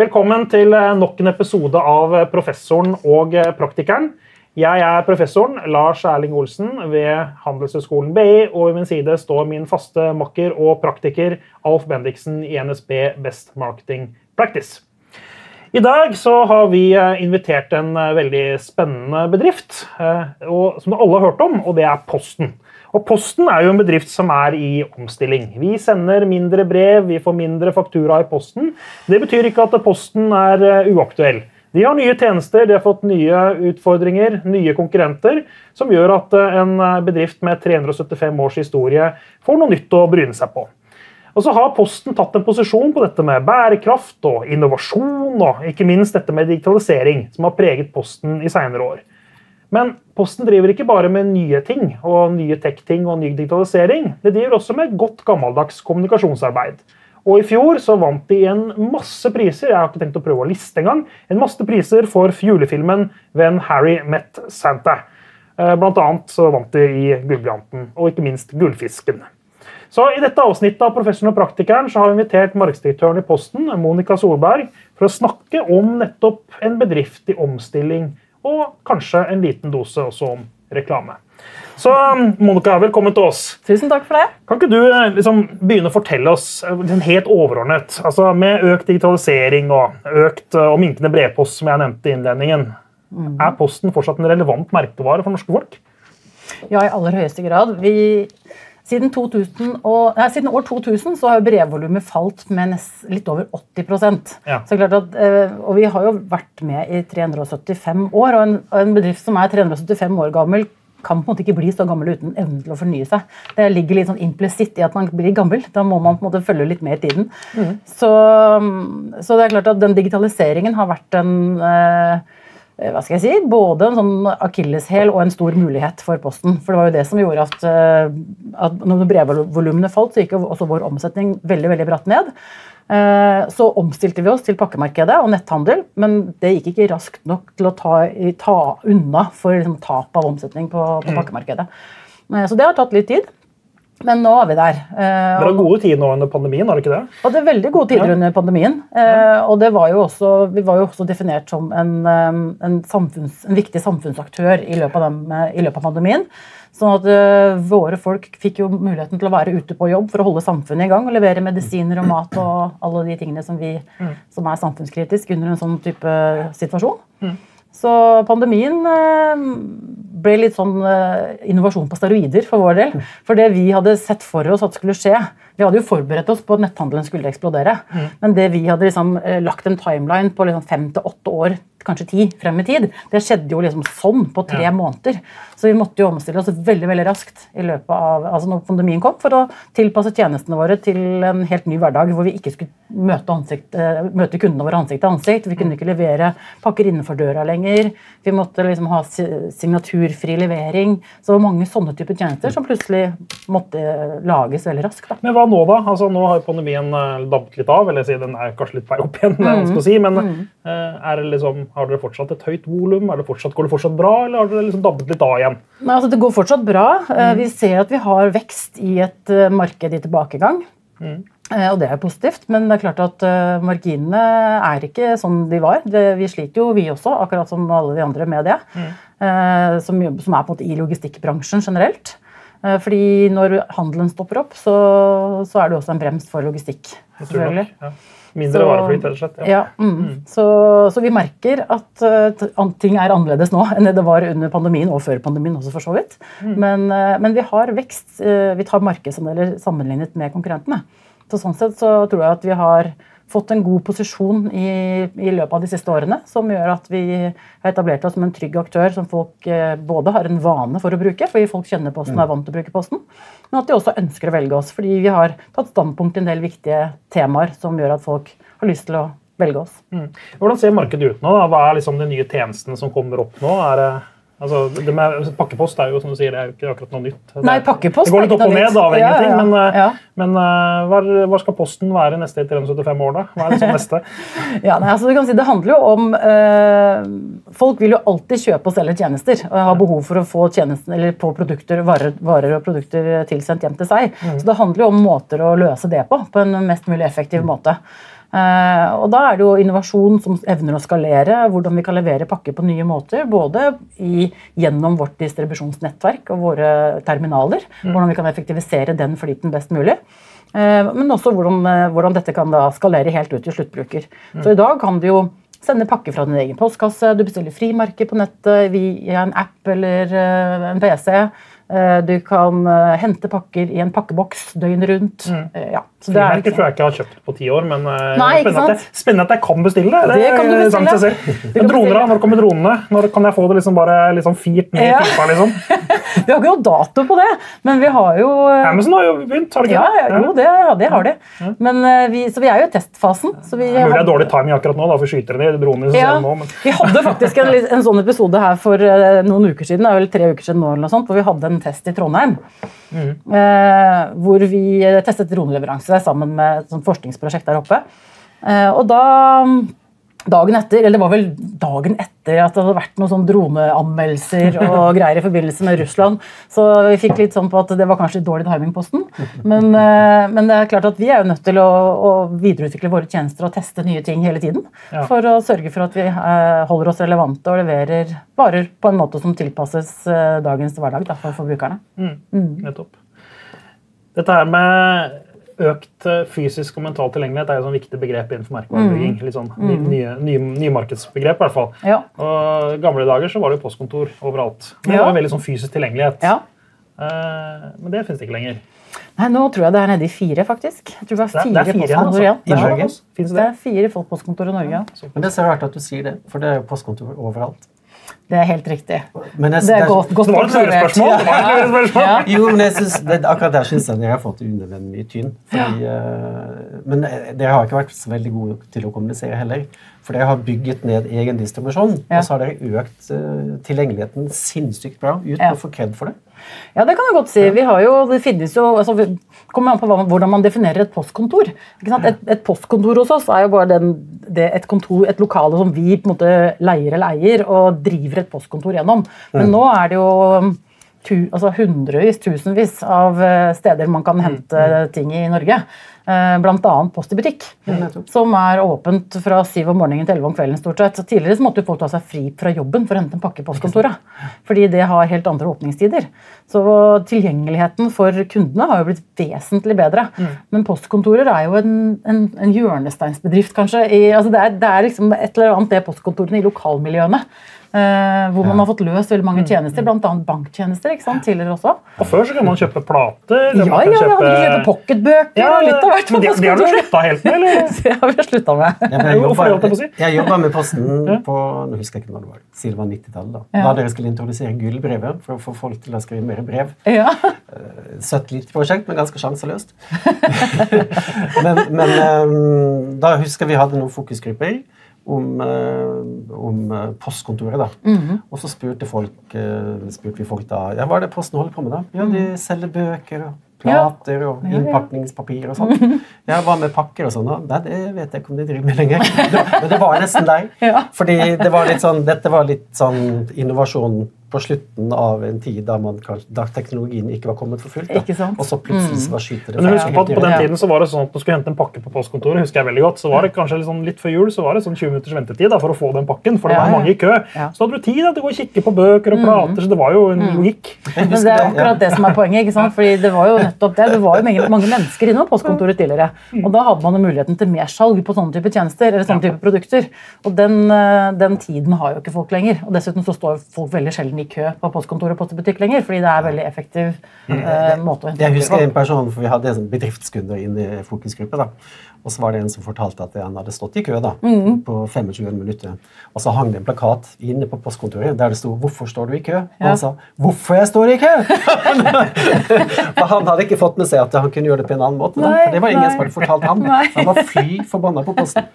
Velkommen til eh, nok en episode av eh, Professoren og eh, praktikeren. Jeg er professoren Lars Erling Olsen ved Handelshøyskolen BI, og ved min side står min faste makker og praktiker Alf Bendiksen i NSB Best Marketing Practice. I dag så har vi invitert en veldig spennende bedrift, og, som alle har hørt om, og det er Posten. Og Posten er jo en bedrift som er i omstilling. Vi sender mindre brev, vi får mindre faktura i posten. Det betyr ikke at Posten er eh, uaktuell. De har nye tjenester, de har fått nye utfordringer, nye konkurrenter, som gjør at eh, en eh, bedrift med 375 års historie får noe nytt å bryne seg på. Og så har Posten tatt en posisjon på dette med bærekraft og innovasjon, og ikke minst dette med digitalisering, som har preget Posten i senere år. Men Posten driver ikke bare med nye ting og nye tech-ting og ny digitalisering. Det driver også med godt gammeldags kommunikasjonsarbeid. Og I fjor så vant de en masse priser jeg har ikke tenkt å prøve å liste engang, en masse priser for julefilmen 'When Harry Met Santa'. Eh, blant annet så vant de i Gullbranten, og ikke minst Gullfisken. Så I dette avsnittet av Professoren og praktikeren så har vi invitert markedsdirektøren i Posten, Monica Solberg, for å snakke om nettopp en bedrift i omstilling og kanskje en liten dose også om reklame. Så Monica, velkommen til oss. Tusen takk for det. Kan ikke du eh, liksom, begynne å fortelle oss liksom, helt overordnet, altså Med økt digitalisering og økt eh, og minkende brevpost, som jeg nevnte i innledningen, mm. er Posten fortsatt en relevant merkevare for norske folk? Ja, i aller høyeste grad. Vi siden, 2000 og, nei, siden, år 2000 så har brevvolumet falt med nest, litt over 80 ja. så klart at, eh, Og vi har jo vært med i 375 år, og en, en, bedrift som er 375 år gammel, kan på en måte ikke bli så gammel uten evnen til å fornye seg. Det ligger litt sånn implisitt i at man blir gammel. Da må man på en måte følge litt med i tiden. Mm. Så, så, det er klart at den digitaliseringen har vært en Eh, hva skal jeg si, både en sånn akilleshæl og en stor mulighet for Posten. For det var jo det som gjorde at, eh, at når brevvolumene falt, så gikk jo også vår omsetning veldig veldig bratt ned. Eh, så omstilte vi oss til pakkemarkedet og netthandel, men det gikk ikke raskt nok til å ta, ta unna for liksom, tap av omsetning på, på mm. pakkemarkedet. Så det har tatt litt tid. Men nå er vi der. Dere har gode tider nå under pandemien? har det ikke det? Og det er veldig gode tider ja. under pandemien. Ja. Og var også, vi var jo også definert som en, en, samfunns, en viktig samfunnsaktør i løpet, av, dem, i løpet, av pandemien. Sånn at våre folk fikk jo muligheten til å være ute på jobb for å holde samfunnet i gang og levere medisiner og mat og alle de tingene som, vi, mm. som er samfunnskritisk under en sånn type situasjon. Mm. Så pandemien eh, ble litt sånn uh, innovasjon på steroider for vår del. For det vi hadde sett for oss at skulle skje Vi hadde jo forberedt oss på at netthandelen skulle eksplodere. Mm. Men det vi hadde liksom uh, lagt en timeline på liksom fem til åtte år kanskje ti frem i tid. Det skjedde jo liksom sånn på tre ja. måneder. Så vi måtte jo omstille oss veldig veldig raskt i løpet av, altså når pandemien kom, for å tilpasse tjenestene våre til en helt ny hverdag hvor vi ikke skulle møte, ansikt, uh, møte kundene våre ansikt til ansikt. Vi kunne ikke levere pakker innenfor døra lenger. Vi måtte liksom ha signaturfri levering. Så det var mange sånne typer tjenester som plutselig måtte lages veldig raskt. Da. Men hva nå, da? Altså, nå har pandemien eh, dabbet litt av. eller si, Den er kanskje litt vei opp igjen, mm. si, men mm. er det liksom har dere fortsatt et høyt volum? Går det fortsatt bra, eller har dere liksom dabbet litt av igjen? Nei, altså, det går fortsatt bra. Eh, mm. Vi ser at vi har vekst i et eh, marked i tilbakegang. Mm. Eh, og det er positivt, men det er klart at marginene er ikke sånn de var. Vi sliter jo, vi også, akkurat som alle de andre med det. Mm. Som, som, er på en måte i logistikkbransjen generelt. Fordi når handelen stopper opp, så, så er det også en brems for logistikk. selvfølgelig. Ja. Mindre vareflyt, rett og slett. Ja. ja mm. Mm. Så, så, vi merker at uh, ting er annerledes nå enn det var under pandemien og før pandemien også, for så vidt. Mm. Men, uh, men, vi har vekst. Uh, vi tar markedsandeler sammenlignet med konkurrentene. Så sånn sett så tror jeg at vi har fått en god posisjon i, i, løpet av de siste årene, som gjør at vi har etablert oss som en trygg aktør som folk eh, både har en vane for å bruke, fordi folk kjenner Posten og er vant til å bruke Posten, men at de også ønsker å velge oss, fordi vi har tatt standpunkt i en del viktige temaer som gjør at folk har lyst til å velge oss. Mm. Hvordan ser markedet ut nå? Da? Hva er liksom de nye tjenestene som kommer opp nå? Er det Altså, det med, altså, pakkepost er jo som du sier, det er jo ikke akkurat noe nytt. Nei, pakkepost det går litt opp og ned av ja, ja, men, eh, ja. men uh, hva, hva, skal Posten være neste 375 år, da? Hva er det som neste? ja, nei, altså, du kan si, Det handler jo om uh, Folk vil jo alltid kjøpe og selge tjenester. og har behov for å få tjenesten, eller på produkter, varer, varer, og produkter tilsendt hjem til seg. Mm. Så det handler jo om måter å løse det på på en mest mulig effektiv måte. Eh, og da er det jo innovasjon som evner å skalere, hvordan vi kan levere pakker på nye måter. Både i, gjennom vårt distribusjonsnettverk og våre terminaler. Hvordan vi kan effektivisere den flyten best mulig. Eh, men også hvordan, eh, hvordan dette kan da skalere helt ut til sluttbruker. Så i dag kan du jo sende pakker fra din egen postkasse, du bestiller frimerker på nettet via en app eller eh, en PC. Eh, Du kan eh, hente pakker i en pakkeboks døgnet rundt. Mm. Ja, så det er tror jeg ikke jeg har kjøpt på ti år, men eh, Nei, spennende, at jeg, spennende at jeg kan bestille det. Det kan du bestille. å kan droner. Når kommer dronene? Når kan jeg få det liksom bare liksom firt ned i Ja. pipa? Liksom? Vi har ikke noe dato på det, men vi har jo eh, Amazon har jo begynt, har de ikke Ja, det? jo, det, ja, det har de. Men eh, vi, så vi er jo i testfasen. Så vi det er dårlig timing akkurat nå, da, for skyter de dronene Ja, nå, men Vi hadde faktisk en, en sånn episode her for eh, noen uker siden, det er vel tre uker siden nå, eller noe sånt, hvor vi hadde en test i Trondheim. Eh, hvor vi testet droneleveranse sammen med et forskningsprosjekt der oppe. Eh, og da Dagen etter, eller det var vel dagen etter at det hadde vært noen sånn droneanmeldelser og greier i forbindelse med Russland, så vi fikk litt sånn på at det var kanskje litt dårlig timing posten. Men, eh, men det er klart at vi er jo nødt til å, å videreutvikle våre tjenester og teste nye ting hele tiden. Ja. For å sørge for at vi eh, holder oss relevante og leverer varer på en måte som tilpasses eh, dagens hverdag da, for forbrukerne. nettopp. Dette her med økt eh, fysisk og mental tilgjengelighet er jo sånn viktig begrep innenfor merkevarebygging. Litt sånn ny, nye, nye, nye markedsbegrep, i hvert fall. Ja. Og I gamle dager så var det jo postkontor overalt. Men det var veldig sånn fysisk tilgjengelighet. ja. Eh, men det finnes det ikke lenger. Nei, nå tror jeg det er nede i fire, faktisk. Jeg tror det er Det er- fire det er fire postkontor altså. igjen. I Ja, det det? er fire postkontor i Norge. ja. Men det er så rart at du sier det, for det er jo postkontor overalt. Det er helt riktig. Men jeg, Det er godt, godt Det var et spørsmål. Det et. Ja. Jo, men jeg synes, det, akkurat der syns jeg jeg har fått unødvendig tynn. tyn. Fordi, eh, men eh, dere har ikke vært så veldig gode til å kommunisere heller. For dere har bygget ned egen distribusjon, Ja. og så har dere økt eh, tilgjengeligheten sinnssykt bra uten Ja. å få kred for det. Ja, det kan du godt si. Vi har jo, det finnes jo, altså, vi- kommer an på hvordan man definerer et postkontor. Ikke sant? Et, et postkontor hos oss er jo bare den, det, et, kontor, et lokale som vi på en måte leier eller eier og driver et postkontor gjennom. Men nå er det jo um, tu, altså hundrevis, tusenvis av eh, steder man kan hente ting i Norge. Bl.a. Blant annet Post i butikk, som er åpent fra syv om morgenen til elleve om kvelden. stort sett. Så Tidligere så måtte folk ta seg fri fra jobben for å hente en pakke i postkontoret. Fordi det har helt andre åpningstider. Så tilgjengeligheten for kundene har jo blitt vesentlig bedre. Men postkontorer er jo en, en, en hjørnesteinsbedrift, kanskje. I, altså det, er, det er liksom et eller annet det postkontorene i lokalmiljøene. Eh, hvor man har fått løst veldig mange tjenester, bl.a. banktjenester ikke sant, tidligere også. Og før så kunne man kjøpe plater. Ja, man ja, kjøpe... ikke kjøpt pocketbøker Ja, og litt av hvert. Men det, det har du slutta helt med, eller? Det har vi slutta med. Ja, jeg si? jobba, med Posten på nå husker jeg ikke når det var, siden det var 90-tallet. Da. Ja. da dere skulle introdusere gullbrevet for å få folk til å skrive mer brev. Ja. Søtt lite prosjekt, men ganske sjanseløst. men men ehm, da husker jeg vi hadde noen fokusgrupper om, eh, om eh, postkontoret. da. Mhm. Og så spurte, folk, eh, spurte vi folk da ja, hva er det Posten holder på med. da? Ja, De selger bøker og plater og Mhm. Innpakningspapir og sånn. Ja, Hva med pakker og sånn? Nei, det vet jeg ikke om de driver med lenger. Det- Men det var nesten der. Fordi det var litt sånn, dette var litt sånn innovasjon på slutten av en tid da, man, da teknologien ikke var kommet for fullt. Ikke sant? Og så plutselig mm. var skyter det Men husk på at På den tiden så var det sånn at du skulle hente en pakke på postkontoret. husker jeg veldig godt, så var det kanskje litt, sånn, litt før jul så var det sånn 20 minutters ventetid da, for å få den pakken. for det var ja. mange i kø. Ja. Så hadde du tid da, til å gå og kikke på bøker og plater. så det var jo en logikk. Men det er akkurat det som er poenget. ikke sant? Fordi Det var jo nettopp det. Det var jo mange, mange mennesker innom postkontoret tidligere. Og da hadde man jo muligheten til mersalg på sånne type tjenester eller sånne type produkter. Og den, eh, den tiden har jo ikke folk lenger. Og dessuten så står folk veldig sjelden i kø på postkontor og postbutikk lenger, fordi det er en veldig effektiv uh, måte å hente Jeg husker en person, for Vi hadde en sånn inn inne i fokusgruppe. da. Og så var det en som fortalte at han hadde stått i kø da, Mm. på 25 minutter. Og så hang det en plakat inne på postkontoret der det sto 'Hvorfor står du i kø?' Og han sa 'Hvorfor jeg står i kø?' for han hadde ikke fått med seg at han kunne gjøre det på en annen måte. Da. Nei, For det var ingen nei. som hadde fortalt ham. Han var fly forbanna på Posten.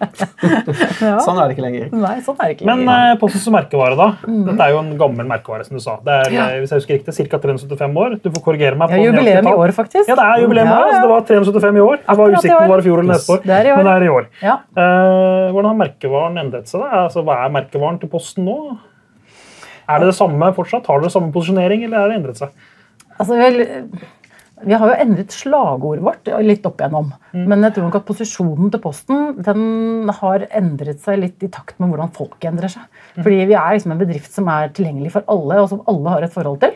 Ja. Sånn er det ikke lenger. Nei, sånn er det ikke. Men eh, Posten som merkevare, da. Dette er jo en gammel merkevare, som du sa. Det er Ja. eh, hvis jeg husker riktig, ca. 375 år. Du får korrigere meg. på Ja, jubileum i år, faktisk. Ja, det er jubileum i Ja, år. ja. Altså, det var 375 i år. Jeg var det var i fjor eller neste år. Det er i år. Men det er i år. Ja. Eh, hvordan har merkevaren endret seg? da? Altså, hva er merkevaren til Posten nå? Er det det samme fortsatt? Har dere samme posisjonering, eller har det endret seg? Altså, vel, Vi har jo endret slagordet vårt litt opp igjennom. Men jeg tror nok at posisjonen til Posten den har endret seg litt i takt med hvordan folk endrer seg. Fordi vi er liksom en bedrift som er tilgjengelig for alle, og som alle har et forhold til.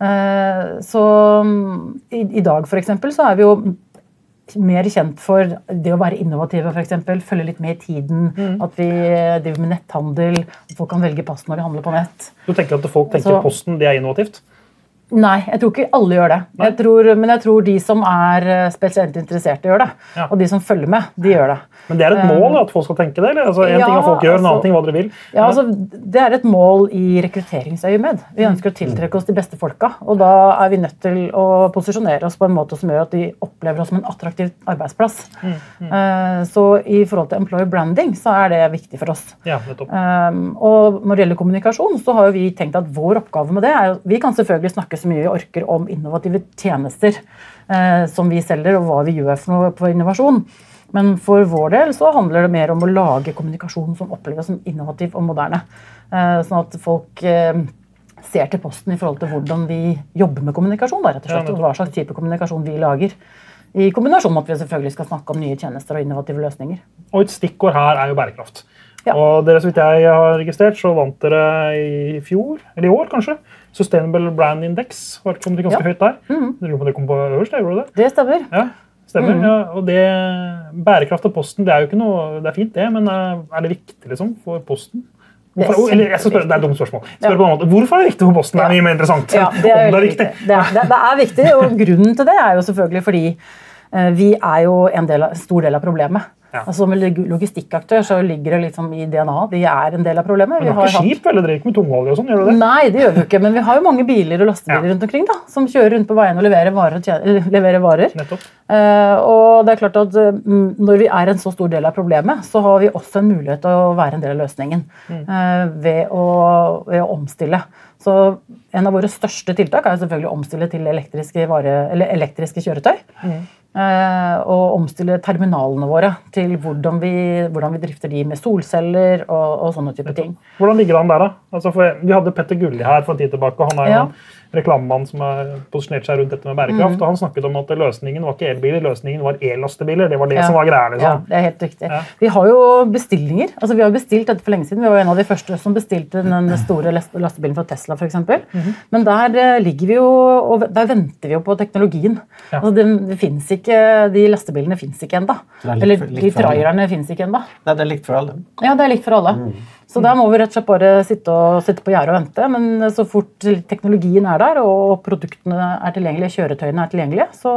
Eh, Så mm, i, i dag for eksempel, så er vi jo mer kjent for det å være innovative, for eksempel, følge litt med i tiden. At vi driver med netthandel. At folk kan velge post når de handler på nett. Du tenker at folk tenker Så- Posten det er innovativt? Nei, jeg tror ikke alle gjør det. Jeg tror, men jeg tror de som er eh, spesielt interesserte, gjør det. Ja. Og de som følger med, de gjør det. Men det er et mål at folk skal tenke det? eller? Altså, en ja, ting er folk gjør, en annen altså- ting hva dere vil. Ja, altså, Det er et mål i rekrutteringsøyemed. Vi ønsker å tiltrekke oss de beste folka. Og da er vi nødt til å posisjonere oss på en måte som gjør at de opplever oss som en attraktiv arbeidsplass. Eh, Så i forhold til employer branding så er det viktig for oss. Ja, nettopp. Og når det gjelder kommunikasjon, så har vi tenkt at vår oppgave med det er Vi kan selvfølgelig snakke så mye vi orker om innovative tjenester eh, som vi selger, og hva vi gjør for noe på innovasjon. Men for vår del så handler det mer om å lage kommunikasjon som oppleves som innovativ og moderne. Eh, sånn at folk eh, ser til Posten i forhold til hvordan vi jobber med kommunikasjon. Da, rett og slett, og hva slags type kommunikasjon vi lager. I kombinasjon med at vi selvfølgelig skal snakke om nye tjenester og innovative løsninger. Og et stikkord her er jo bærekraft. Ja. Og dere, så vidt jeg har registrert, så vant dere i fjor, eller i år kanskje, Sustainable Brand Index. Var kom dere ganske Ja. høyt der. Mm. lurer på om det kom på øverst? Gjorde det? Det stemmer. Ja, stemmer. Mm. Ja, og det, bærekraft av Posten, det er jo ikke noe, det er fint det, men er er det viktig liksom, for Posten? Det er Hvorfor, eller, jeg skal spørre, det er et dumt spørsmål. Spør Ja. måte, Hvorfor er det viktig for Posten? Det er mye mer interessant Ja, det er, om det er viktig. viktig. Det er, det, det er viktig, og grunnen til det er jo selvfølgelig fordi eh, vi er jo en del av, stor del av problemet. Ja. Altså Som logistikkaktør så ligger det liksom i DNA. De er en del av problemet. Men du har ikke skip, eller dere ikke med tungolje og sånn? gjør du det? Nei, det gjør vi ikke, men vi har jo mange biler og lastebiler Ja. rundt omkring da, som kjører rundt på veiene og leverer varer. leverer varer. Eh, og det er klart at eh, mm, Når vi er en så stor del av problemet, så har vi også en mulighet til å være en del av løsningen eh, ved, å, ved å omstille. Så En av våre største tiltak er jo selvfølgelig å omstille til elektriske, vare, eller elektriske kjøretøy. Eh, og omstille terminalene våre til hvordan vi, hvordan vi drifter de med solceller og, og sånne type ting. Hvordan ligger det an der, da? Altså, for Vi hadde Petter Gulli her for en tid tilbake. og Han er jo Ja. en reklamemann som har posisjonert seg rundt dette med bærekraft. Mm. og Han snakket om at løsningen var ikke elbiler, løsningen var ellastebiler. Det var det Ja. som var greia. Ja, liksom. det er helt riktig. Ja. Vi har jo bestillinger. altså Vi har bestilt dette for lenge siden. Vi var en av de første som bestilte den store lastebilen fra Tesla. For eksempel. -hmm. Men der eh, ligger vi jo, og der venter vi jo på teknologien. Ja. Altså, det, det finnes ikke, De lastebilene fins ikke ennå. Er Eller de trailerne fins ikke ennå. Nei, det er likt for alle. Ja, det er likt for alle. Mm. Så da må vi rett og slett bare sitte, og, sitte på gjerdet og vente. Men så fort teknologien er der, og produktene er tilgjengelige, kjøretøyene er tilgjengelige, så,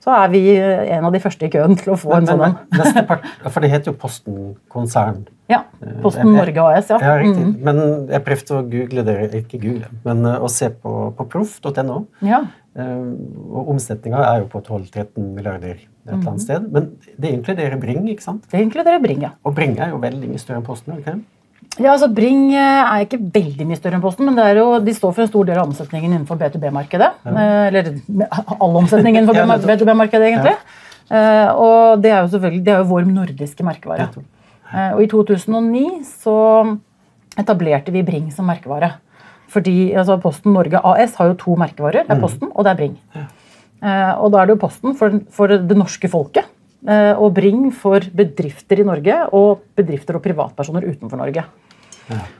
så er vi en av de første i køen til å få en sånn en. for det heter jo Posten konsern. Ja. Posten Norge AS, ja. Ja, riktig. Mm. Men jeg prøvde å google det, ikke google, men eh, å se på, på proff.no. ja. Eh, og omsetninga er jo på 12-13 milliarder et eller Mhm. annet sted. Men det inkluderer Bring, ikke sant? Det inkluderer Bring, ja. Og Bring er jo veldig mye større enn Posten. ikke? Ja, altså Bring eh, er ikke veldig mye større enn Posten, men det er jo, de står for en stor del av omsetningen innenfor B2B-markedet. Ja. Eller med all omsetningen innenfor B2B-markedet, egentlig. Ja. Og det er jo selvfølgelig det er jo vår nordiske merkevare. Eh, Og i 2009 så etablerte vi Bring som merkevare. Fordi altså Posten Norge AS har jo to merkevarer. Det er Posten og det er Bring. Eh, Og da er det jo Posten for, for det norske folket. eh, Og Bring for bedrifter i Norge og bedrifter og privatpersoner utenfor Norge.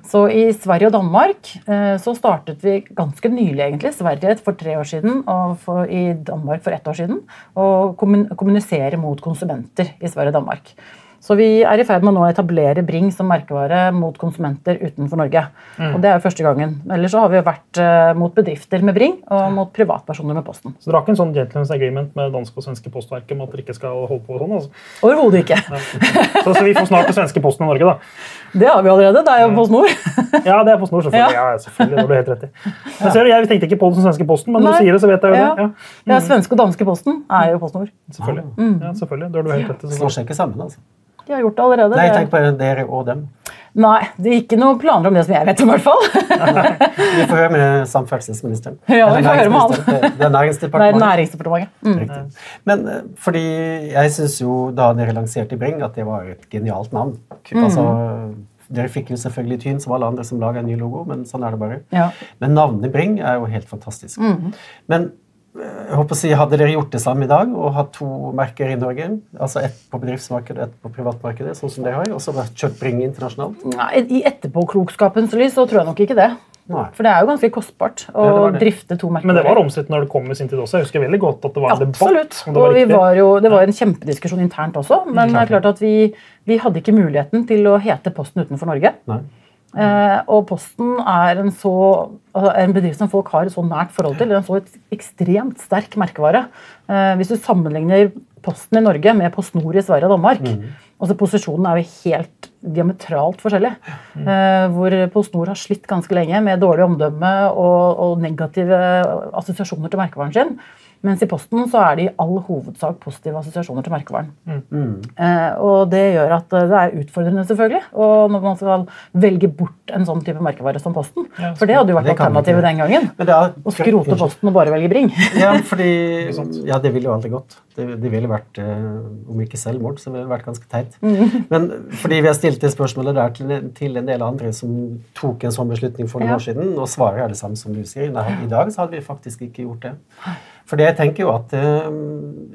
Så i Sverige og Danmark eh, så startet vi ganske nylig, egentlig, Sverige for tre år siden og for, i Danmark for ett år siden, å kommun- kommunisere mot konsumenter i Sverige og Danmark. Så vi er i ferd med å nå etablere Bring som merkevare mot konsumenter utenfor Norge. Og det er jo første gangen. Ellers så har vi jo vært eh, mot bedrifter med Bring og mot privatpersoner med Posten. Så dere har ikke en sånn gentleman's agreement med danske og svenske postverket om at dere ikke skal holde på sånn? altså? Overhodet ikke. Så, så vi får snart den svenske Posten i Norge, da. Det har vi allerede. Det er jo PostNord. Ja, det er PostNord, selvfølgelig. Ja. selvfølgelig, det har du helt rett i. Men ser du, Jeg tenkte ikke på den svenske Posten, men når du sier det, så vet jeg jo Ja. det. Ja, Ja, Svenske og danske Posten er jo PostNord. selvfølgelig. Ja, selvfølgelig. Det har du helt rett i. Slår seg ikke sammen, altså. De har gjort det allerede. Nei, tenk på dere og dem. Nei, det er ikke noen planer om det som jeg vet om, i hvert fall. Vi får høre med samferdselsministeren. Ja, vi får høre med han. Det- er Næringsdepartementet. Nei, Næringsdepartementet. Mm. Riktig. Men eh, fordi jeg syns jo da dere lanserte Bring, at det var et genialt navn. Mm. Altså, dere fikk jo selvfølgelig tyn som alle andre som lager en ny logo, men sånn er det bare. Ja. Men navnet Bring er jo helt fantastisk. Mm. Men jeg håper å si, Hadde dere gjort det samme i dag og hatt to merker i Norge, altså ett på bedriftsmarkedet og ett på privatmarkedet, sånn som dere har, og så bare kjøpt Bring internasjonalt? Nei, I etterpåklokskapens lys så tror jeg nok ikke det. Nei. For det er jo ganske kostbart å Ja, det det. drifte to merker. Men det var omstridt når det kom i sin tid også. Jeg husker veldig godt at det var en Absolutt. debatt. Absolutt. Og vi var jo, det var en kjempediskusjon internt også. Men det er klart at vi, vi hadde ikke muligheten til å hete Posten utenfor Norge. Nei. Eh, og Posten er en, så, altså en bedrift som folk har et så nært forhold til. En så ekstremt sterk merkevare. Eh, hvis du sammenligner Posten i Norge med PostNord i Sverige og Danmark altså Posisjonen er jo helt diametralt forskjellig. Eh, hvor PostNord har slitt ganske lenge med dårlig omdømme og, og negative assosiasjoner til merkevaren sin. Mens i Posten så er det i all hovedsak positive assosiasjoner til merkevaren. Eh, og det gjør at eh, det er utfordrende, selvfølgelig. Og når man skal velge bort en sånn type merkevare som Posten. Ja, For det hadde jo vært alternativet den gangen. Er, Å skrote Posten og bare velge Bring. Ja, fordi, ja, det ville jo aldri gått. Det, det ville vært, eh, om ikke selvmord, så ville det vært ganske teit. Men fordi vi har stilt det spørsmålet der til, til en del andre som tok en sånn beslutning for noen Ja. år siden, og svaret er det samme som du sier. Nei, I dag så hadde vi faktisk ikke gjort det. Fordi jeg tenker jo at eh,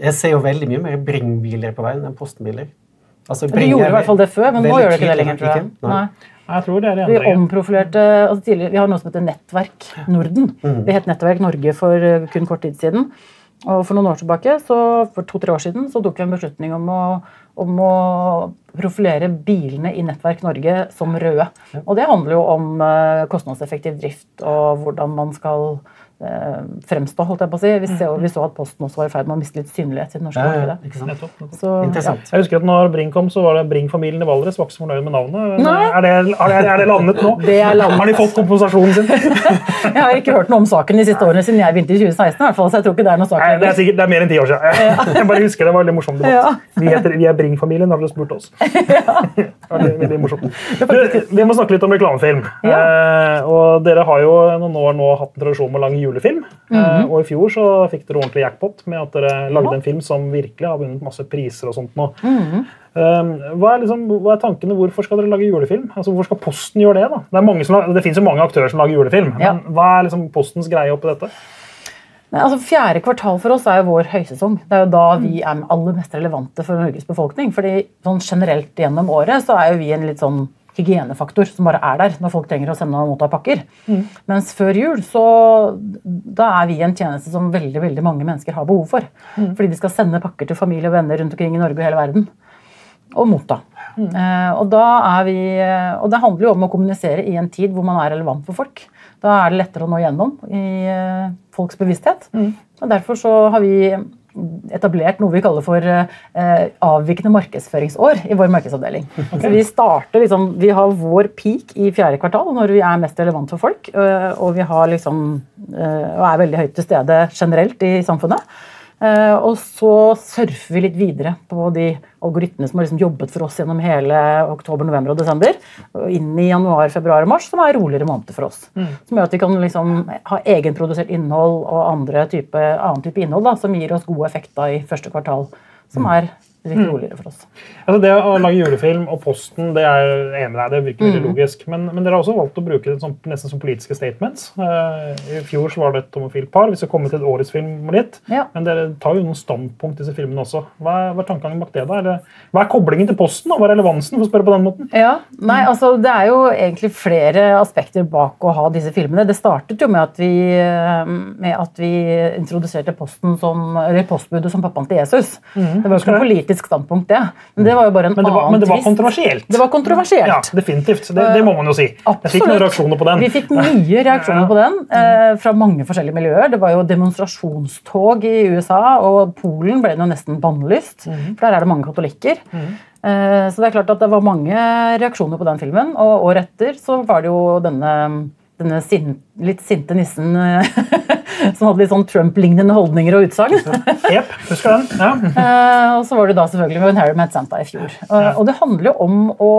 Jeg ser jo veldig mye mer Bring-biler på veien enn postenbiler. Altså, du gjorde i hvert fall det før, men nå gjør du ikke det lenger, tror jeg. Nei. Jeg tror det er det Vi omprofilerte altså tidligere, Vi har noe som heter Nettverk Norden. Det het Nettverk Norge for eh, kun kort tid siden. Og for noen år tilbake, så, for to-tre år siden så tok vi en beslutning om å, om å profilere bilene i Nettverk Norge som røde. Og det handler jo om eh, kostnadseffektiv drift og hvordan man skal fremstå, holdt jeg på å si. Vi, ser, vi så at Posten også var i ferd med å miste litt synlighet i det norske Ja, ja, markedet. ikke sant? Nettopp, nettopp. Så, ja. Jeg husker at når Bring kom, så var det Bring-familien i Valdres var ikke så fornøyd med navnet. Er det, er, det, er det landet nå? Det er landet. Har de fått kompensasjonen sin? Jeg har ikke hørt noe om saken de siste årene siden jeg begynte i 2016. i hvert fall, så jeg tror ikke det er noe sak Nei, det er sikkert det er mer enn ti år siden. Jeg bare husker det var en veldig morsom debatt. Ja. Vi, heter, vi er Bring-familien, har dere spurt oss. Veldig, veldig morsomt. Du, vi må snakke litt om reklamefilm. Eh, og dere har jo noen år nå hatt en tradisjon med lang lage julefilm. eh, og i fjor så fikk dere ordentlig jackpot med at dere lagde en film som virkelig har vunnet masse priser og sånt nå. Eh, hva, er liksom, hva er tankene? Hvorfor skal dere lage julefilm? Altså, hvorfor skal Posten gjøre det? da? Det, er mange som, det finnes jo mange aktører som lager julefilm, Ja. men hva er liksom Postens greie oppi dette? Altså Fjerde kvartal for oss er jo vår høysesong. Det er jo da vi er aller mest relevante for Norges befolkning. fordi sånn generelt gjennom året så er jo vi en litt sånn hygienefaktor som bare er der når folk trenger å sende og motta pakker. Mens før jul så da er vi en tjeneste som veldig veldig mange mennesker har behov for. Fordi de skal sende pakker til familie og venner rundt omkring i Norge og hele verden. Og motta. Eh, og, da er vi, eh, og det handler jo om å kommunisere i en tid hvor man er relevant for folk. Da er det lettere å nå gjennom i eh, folks bevissthet. Og Derfor så har vi etablert noe vi kaller for eh, avvikende markedsføringsår i vår markedsavdeling. Så vi starter liksom, vi har vår peak i fjerde kvartal når vi er mest relevant for folk. eh, og vi har liksom, eh, og er veldig høyt til stede generelt i samfunnet. Eh, og så surfer vi litt videre på de algoritmene som har liksom jobbet for oss gjennom hele oktober, november og desember. Inn i januar, februar og mars, som er roligere måneder for oss. Som gjør at vi kan liksom ha egenprodusert innhold og andre type, annen type innhold da, som gir oss god effekt da, i første kvartal. Som er litt roligere for oss. Altså det å lage julefilm og Posten, det er enig deg, det virker veldig logisk. Men, men dere har også valgt å bruke det som, nesten som politiske statements. Uh, I fjor så var det et homofilt par. Vi skal komme til årets film litt. Ja. Men dere tar jo noen standpunkt i disse filmene også. Hva er, hva er tankegangen bak det? da? Eller, hva er koblingen til Posten? og Hva er relevansen? for å spørre på den måten? Ja, nei, altså Det er jo egentlig flere aspekter bak å ha disse filmene. Det startet jo med at vi, eh, med at vi introduserte Posten som, eller postbudet som pappaen til Jesus. det var jo ikke noe politisk standpunkt, det. Men det var jo bare en Men det var, annen men det var kontroversielt. Det var kontroversielt. Ja, definitivt. Det, det må man jo si. Jeg fikk noen reaksjoner på den. Vi fikk mye reaksjoner på den eh, fra mange forskjellige miljøer. Det var jo demonstrasjonstog i USA, og Polen ble jo nesten bannlyst. Mhm. For der er det mange katolikker. Eh, så det er klart at det var mange reaksjoner på den filmen. Og året etter så var det jo denne, denne sin, litt sinte nissen eh, som hadde litt sånn Trump-lignende holdninger og utsagn. yep, husker den. Ja. Eh, og så var det da selvfølgelig When Harry Met Santa i fjor. Eh, og det handler jo om å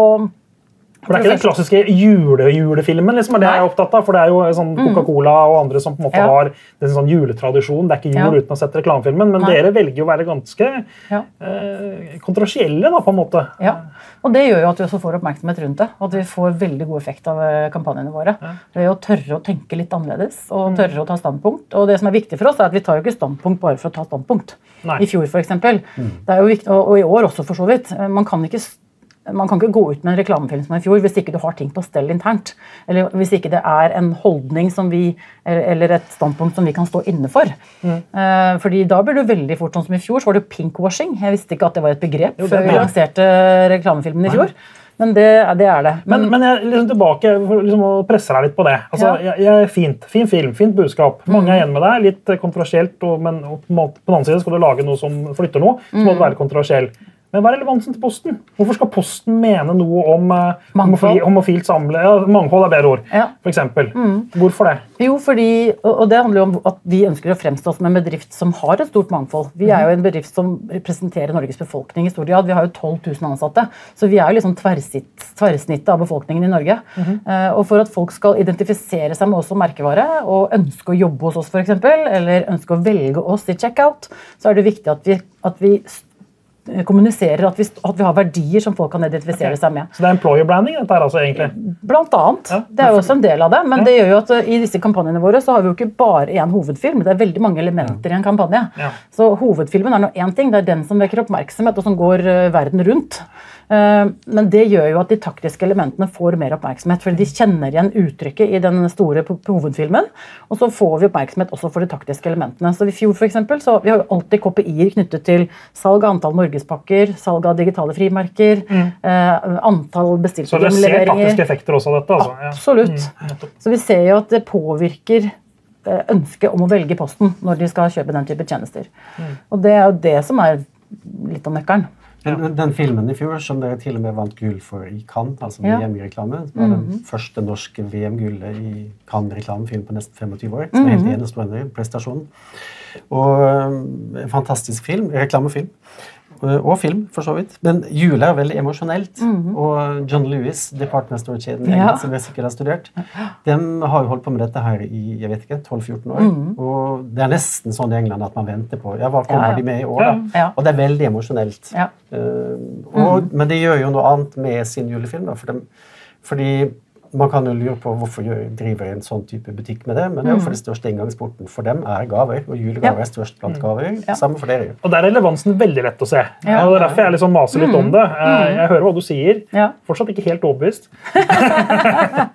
For Det er ikke den klassiske jule julefilmen, liksom, det er jeg opptatt av. For det er jo sånn Coca-Cola og andre som på en måte Ja. har en sånn juletradisjon. Det er ikke jul Ja. uten å sette reklamefilmen, men Nei. dere velger jo å være ganske Ja. eh, kontroversielle, da, på en måte. Ja, og Det gjør jo at vi også får oppmerksomhet rundt det. At vi får veldig god effekt av eh, kampanjene våre. Ved å tørre å tenke litt annerledes og Mm. tørre å ta standpunkt. Og det som er viktig for oss er at Vi tar jo ikke standpunkt bare for å ta standpunkt. Nei. I fjor, for eksempel. Mm. Det er jo viktig, og, i år også, for så vidt. Eh, Man kan ikke man kan ikke gå ut med en reklamefilm som i fjor hvis ikke du har ting på stell internt. Eller hvis ikke det er en holdning som vi, eller et standpunkt som vi kan stå inne for. Mm. Eh, fordi da blir det veldig fort sånn som i fjor, så var det pinkwashing. Jeg visste ikke at det var et begrep Jo, før vi lanserte reklamefilmen i fjor. Men det, det er det. Men, men jeg liksom tilbake liksom å presse deg litt på det. Altså, Ja. jeg, jeg, fint, fin film, fint budskap. Mange er enig med deg. Litt kontroversielt, og, men og på, en den annen side skal du lage noe som flytter noe, så må du være kontroversiell. Men hva er relevansen til Posten? Hvorfor skal Posten mene noe om eh, Mangfold. homofilt samle... Ja, mangfold er bedre ord, Ja. for eksempel. Hvorfor det? Jo, fordi, og det handler jo om at vi ønsker å fremstå som en bedrift som har et stort mangfold. Vi er jo en bedrift som representerer Norges befolkning i stor grad. Vi har jo 12 000 ansatte, så vi er jo liksom tverrsnittet av befolkningen i Norge. Eh, og for at folk skal identifisere seg med oss som merkevare og ønske å jobbe hos oss for eksempel, eller ønske å velge oss i checkout, så er det viktig at vi, at vi kommuniserer at vi, at vi har verdier som folk kan identifisere seg med. Så det er employer branding, dette her altså, egentlig. Blant annet. Ja. Det er jo også en del av det. Men det gjør jo at uh, i disse kampanjene våre så har vi jo ikke bare én hovedfilm. Det er veldig mange elementer i en kampanje. Ja. Så hovedfilmen er nå én ting. Det er den som vekker oppmerksomhet, og som går uh, verden rundt. Uh, Men det gjør jo at de taktiske elementene får mer oppmerksomhet, fordi de kjenner igjen uttrykket i den store hovedfilmen. Og så får vi oppmerksomhet også for de taktiske elementene. Så i fjor for eksempel, så Vi har jo alltid KPI-er knyttet til salg av antall norgespakker, salg av digitale frimerker, eh, antall bestilte Så dere ser faktiske effekter også av dette? Altså. Absolutt. Absolutt. Så vi ser jo at det påvirker eh, ønsket om å velge Posten når de skal kjøpe den type tjenester. Og det er jo det som er litt av nøkkelen. Den, den filmen i fjor som dere til og med vant gull for i Cannes, altså Ja. VM i reklame, som var den første norske VM-gullet i Cannes reklamefilm på nesten 25 år, som er helt enestående prestasjon. Og øhm, en fantastisk film, reklamefilm. Øh, Og film, for så vidt. Men jula er veldig emosjonelt. Og John Lewis, Department Store-kjeden, Ja. Som jeg sikkert har studert, de har jo holdt på med dette her i jeg vet ikke, 12-14 år. Og det er nesten sånn i England at man venter på ja, hva kommer Ja, ja. de med i år. da? Og det er veldig emosjonelt. Eh, og, Men de gjør jo noe annet med sin julefilm. Da, for dem, fordi man kan jo lure på hvorfor driver en sånn type butikk med det, men det er jo for det største inngangsporten for dem er gaver. Og julegaver er størst blant gaver. Samme for dere. Og der er relevansen veldig lett å se. Ja. Og det er derfor jeg liksom maser litt om det. Eh, Jeg hører hva du sier. Ja. Fortsatt ikke helt overbevist.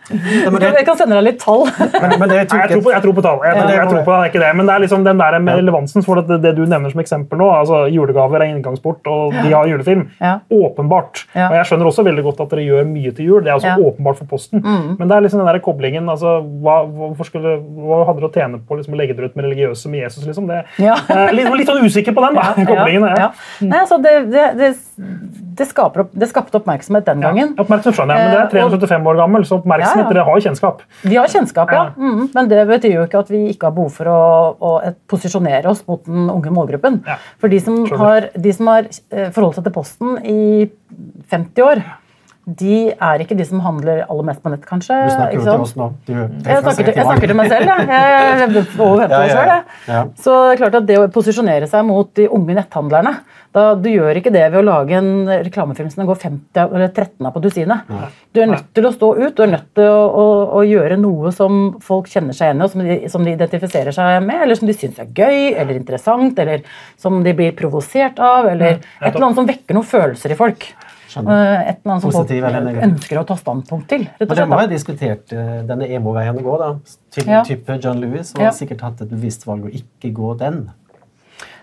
Jeg kan sende deg litt tall. men, men jeg tror på, jeg tror på tall. Jeg, jeg tror på det, det er ikke det. Men det er liksom den der med relevansen for det, det du nevner som eksempel nå. altså Julegaver er inngangsport, og de har julefilm. Ja. Åpenbart. Ja. Og jeg skjønner også veldig godt at dere gjør mye til jul. Det er også Ja. Mm. åpenbart for Posten. Men det er liksom den der koblingen. altså, hva, skulle, hva hadde dere å tjene på liksom, å legge dere ut med religiøse med Jesus? liksom? Det, Ja. eh, litt, litt sånn usikker på den da, koblingen. Ja, ja. Nei, altså det, det, det, skaper opp, det skapte oppmerksomhet den gangen. Ja, oppmerksomhet skjønner jeg, men det er Eh, 375 år gammel, så oppmerksomhet, dere har jo kjennskap. Vi har kjennskap, ja. Mm, men det betyr jo ikke at vi ikke har behov for å, å posisjonere oss mot den unge målgruppen. For de som, har, de som har eh, forholdt seg til Posten i 50 år, de er ikke de som handler aller mest på nett, kanskje. du snakker jo til oss nå. Du, Jeg snakker, til, jeg snakker til meg selv, jeg. jeg er over 50 Ja, ja, ja. Ja. Så det er klart at det å posisjonere seg mot de unge netthandlerne da, Du gjør ikke det ved å lage en reklamefilm som går 50 eller 13 av på dusinet. Du er nødt til å stå ut, du er nødt til å, å, å gjøre noe som folk kjenner seg igjen i, og som de, som de identifiserer seg med, eller som de syns er gøy eller interessant, eller som de blir provosert av, eller et eller annet som vekker noen følelser i folk. Skjønner. Eh, Et annet som folk Positiv eller ønsker å ta standpunkt til. Men dere må ha diskutert eh, denne emo-veien å gå, da. Til Ja. type John Lewis, og Ja. sikkert hatt et bevisst valg å ikke gå den.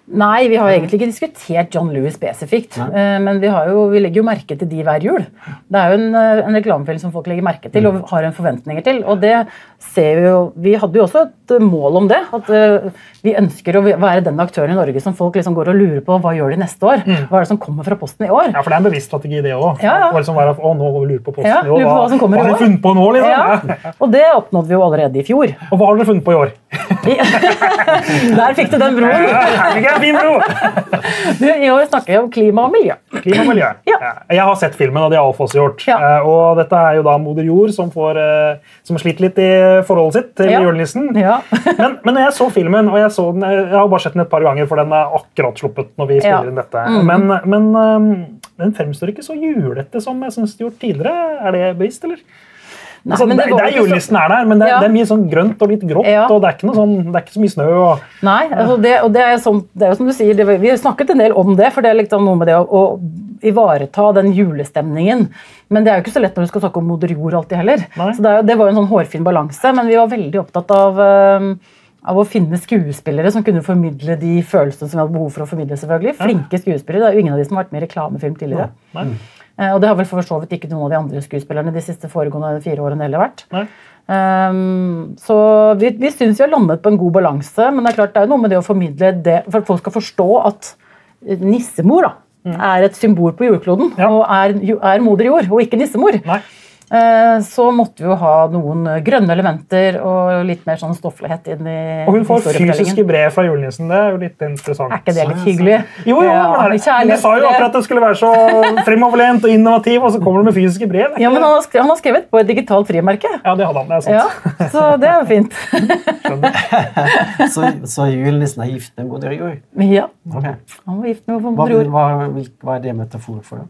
Nei, vi har egentlig ikke diskutert John Lewis spesifikt. Nei. eh, Men vi, har jo, vi legger jo merke til de hver jul. Det er jo en, en reklamefilm som folk legger merke til og har en forventninger til. Og det ser vi jo Vi hadde jo også et mål om det. At eh, vi ønsker å være den aktøren i Norge som folk liksom går og lurer på hva gjør de neste år. Hva er det som kommer fra Posten i år? Ja, for det er en bevisst strategi, det òg. Ja, ja. Liksom være, å, nå lurer på posten Ja, i år. hva i hva har vi funnet på nå, liksom? Ja, og det oppnådde vi jo allerede i fjor. Og hva har dere funnet på i år? Der fikk du den broen! Ja, ikke? en fin bro! Du, I år snakker vi om klima og miljø. Klima og miljø. Ja. Jeg har sett filmen, og det har Alf også gjort. Ja. Eh, Og dette er jo da moder jord som, får, eh, som sliter litt i forholdet sitt til Ja. julenissen. Ja. Men, men når jeg så filmen, og jeg, så den, jeg har bare sett den et par ganger, for den er akkurat sluppet når vi spiller inn dette. Mm. Men, men um, den fremstår ikke så julete som jeg synes de gjort tidligere. Er det bevisst, eller? Nei, altså, det, det er julenissen er der, men det, Ja. det er mye sånn grønt og litt grått, Ja. og det er ikke, noe sånn, det er ikke så mye snø. Og, Nei, altså det, og det er, sånn, det er jo som du sier, det, vi har snakket en del om det, for det er liksom noe med det å, å ivareta den julestemningen. Men det er jo ikke så lett når du skal snakke om moder jord alltid heller. Nei. Så det, det var jo en sånn hårfin balanse, men vi var veldig opptatt av, øh, av å finne skuespillere som kunne formidle de følelsene som vi hadde behov for å formidle. selvfølgelig. Flinke skuespillere. Det er jo ingen av de som har vært med i reklamefilm tidligere. nei, Og det har vel for så vidt ikke noen av de andre skuespillerne de siste foregående fire årene heller vært. Um, så vi, vi syns vi har landet på en god balanse, men det er klart det er noe med det å formidle det for at folk skal forstå at eh, nissemor da, er et symbol på jordkloden Mm. Ja. og er, er moder jord og ikke nissemor. nei. Eh, så måtte vi jo ha noen grønne elementer og litt mer sånn stofflighet inn i Og hun får fysiske brev fra julenissen. Det er jo litt interessant. Er ikke det litt hyggelig? Jo, jo, Ja, men jeg sa jo akkurat at det skulle være så fremoverlent og innovativ, og så kommer du med fysiske brev. Ja, men han har, skrevet, han har skrevet på et digitalt frimerke. Ja, det hadde han. Det er sant. Ja, så det er jo fint. Så, så julenissen er gift med moder jord? Ja, Okay. han var gift med Hva, moder jord. hva, hvil- hva er det metafor for? da?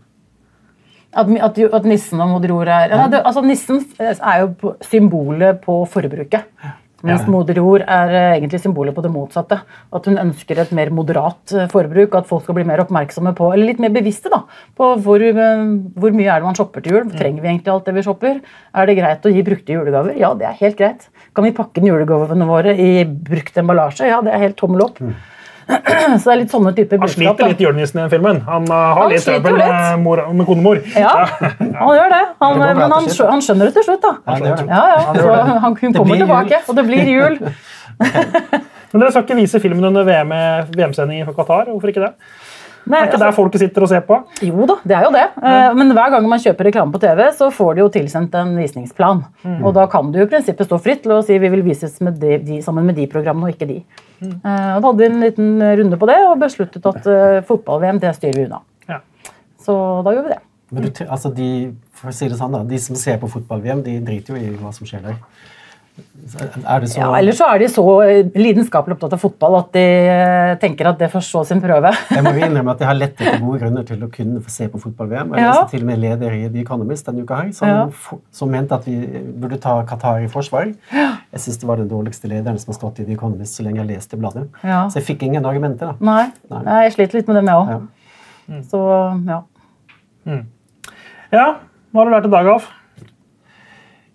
At, at, at nissen og moder jord er ja, det, altså Nissen er jo symbolet på forbruket. Mens moder jord er eh, egentlig symbolet på det motsatte. At hun ønsker et mer moderat eh, forbruk. At folk skal bli mer oppmerksomme på, eller litt mer bevisste da, på hvor, eh, hvor mye er det man shopper til jul. Trenger vi egentlig alt det vi shopper? Er det greit å gi brukte julegaver? Ja, det er helt greit. Kan vi pakke inn julegavene våre i brukt emballasje? Ja, det er helt tommel opp. Så det er litt sånne typer Han sliter litt julenissen i den filmen. Han uh, har Han litt trøbbel med, mor, med konemor. Ja, han gjør det. Han, Det men han, han skjønner det til slutt, da. Det. Ja, ja. Så han, hun kommer tilbake, og det blir jul. Men dere skal ikke vise filmen under VM VM-sending for Qatar? Hvorfor ikke det? Nei, Er ikke altså, der folket sitter og ser på? jo da, det er jo det. Mm. Men hver gang man kjøper reklame på TV, så får de jo tilsendt en visningsplan. Mm. Og da kan du i prinsippet stå fritt til å si vi vil vises med de, de, sammen med de programmene, og ikke de. Mm. Eh, Og da hadde vi en liten runde på det og besluttet at uh, fotball-VM det styrer vi unna. Ja. Så da gjør vi det. Men du, altså de, for å si det sånn da, de som ser på fotball-VM, de driter jo i hva som skjer der. Er det så Ja, Eller så er de så eh, lidenskapelig opptatt av fotball at de eh, tenker at det får stå sin prøve. Jeg må innrømme at jeg har lett etter gode grunner til å kunne få se på fotball-VM. Jeg Ja. leste til og med leder i The Economist denne uka her, som, Ja. som mente at vi burde ta Qatar i forsvar. Jeg syns det var den dårligste lederen som har stått i The Economist så lenge jeg leste bladet. Ja. Så jeg fikk ingen argumenter. da. Nei, Nei. Jeg sliter litt med det, jeg Ja. òg. Så ja. ja. Hva har du lært i dag, Alf?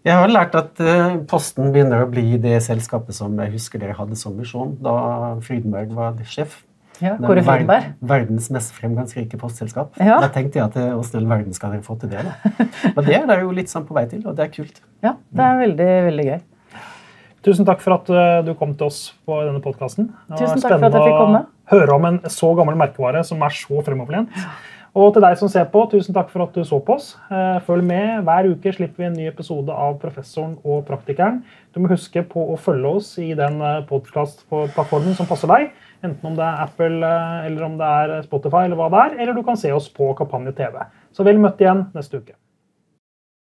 Jeg har lært at eh, Posten begynner å bli det selskapet som jeg husker dere hadde som misjon da Frydenberg var sjef. ja Kåre Frydenberg. Verdens mest fremgangsrike postselskap. Ja. Da tenkte jeg at åssen i all verden skal dere få til det? da? Men det er dere jo litt sånn på vei til, og det er kult. Ja, det er veldig, veldig gøy. Tusen takk for at uh, du kom til oss på denne podkasten. Tusen takk for at jeg fikk komme. å høre om en så gammel merkevare som er så fremoverlent. Og til deg som ser på, tusen takk for at du så på oss. Eh, Følg med. Hver uke slipper vi en ny episode av Professoren og Praktikeren. Du må huske på å følge oss i den podkastplattformen som passer deg. Enten om det er Apple, eh, eller om det er Spotify, eller hva det er. Eller du kan se oss på Kampanje TV. Så vel møtt igjen neste uke.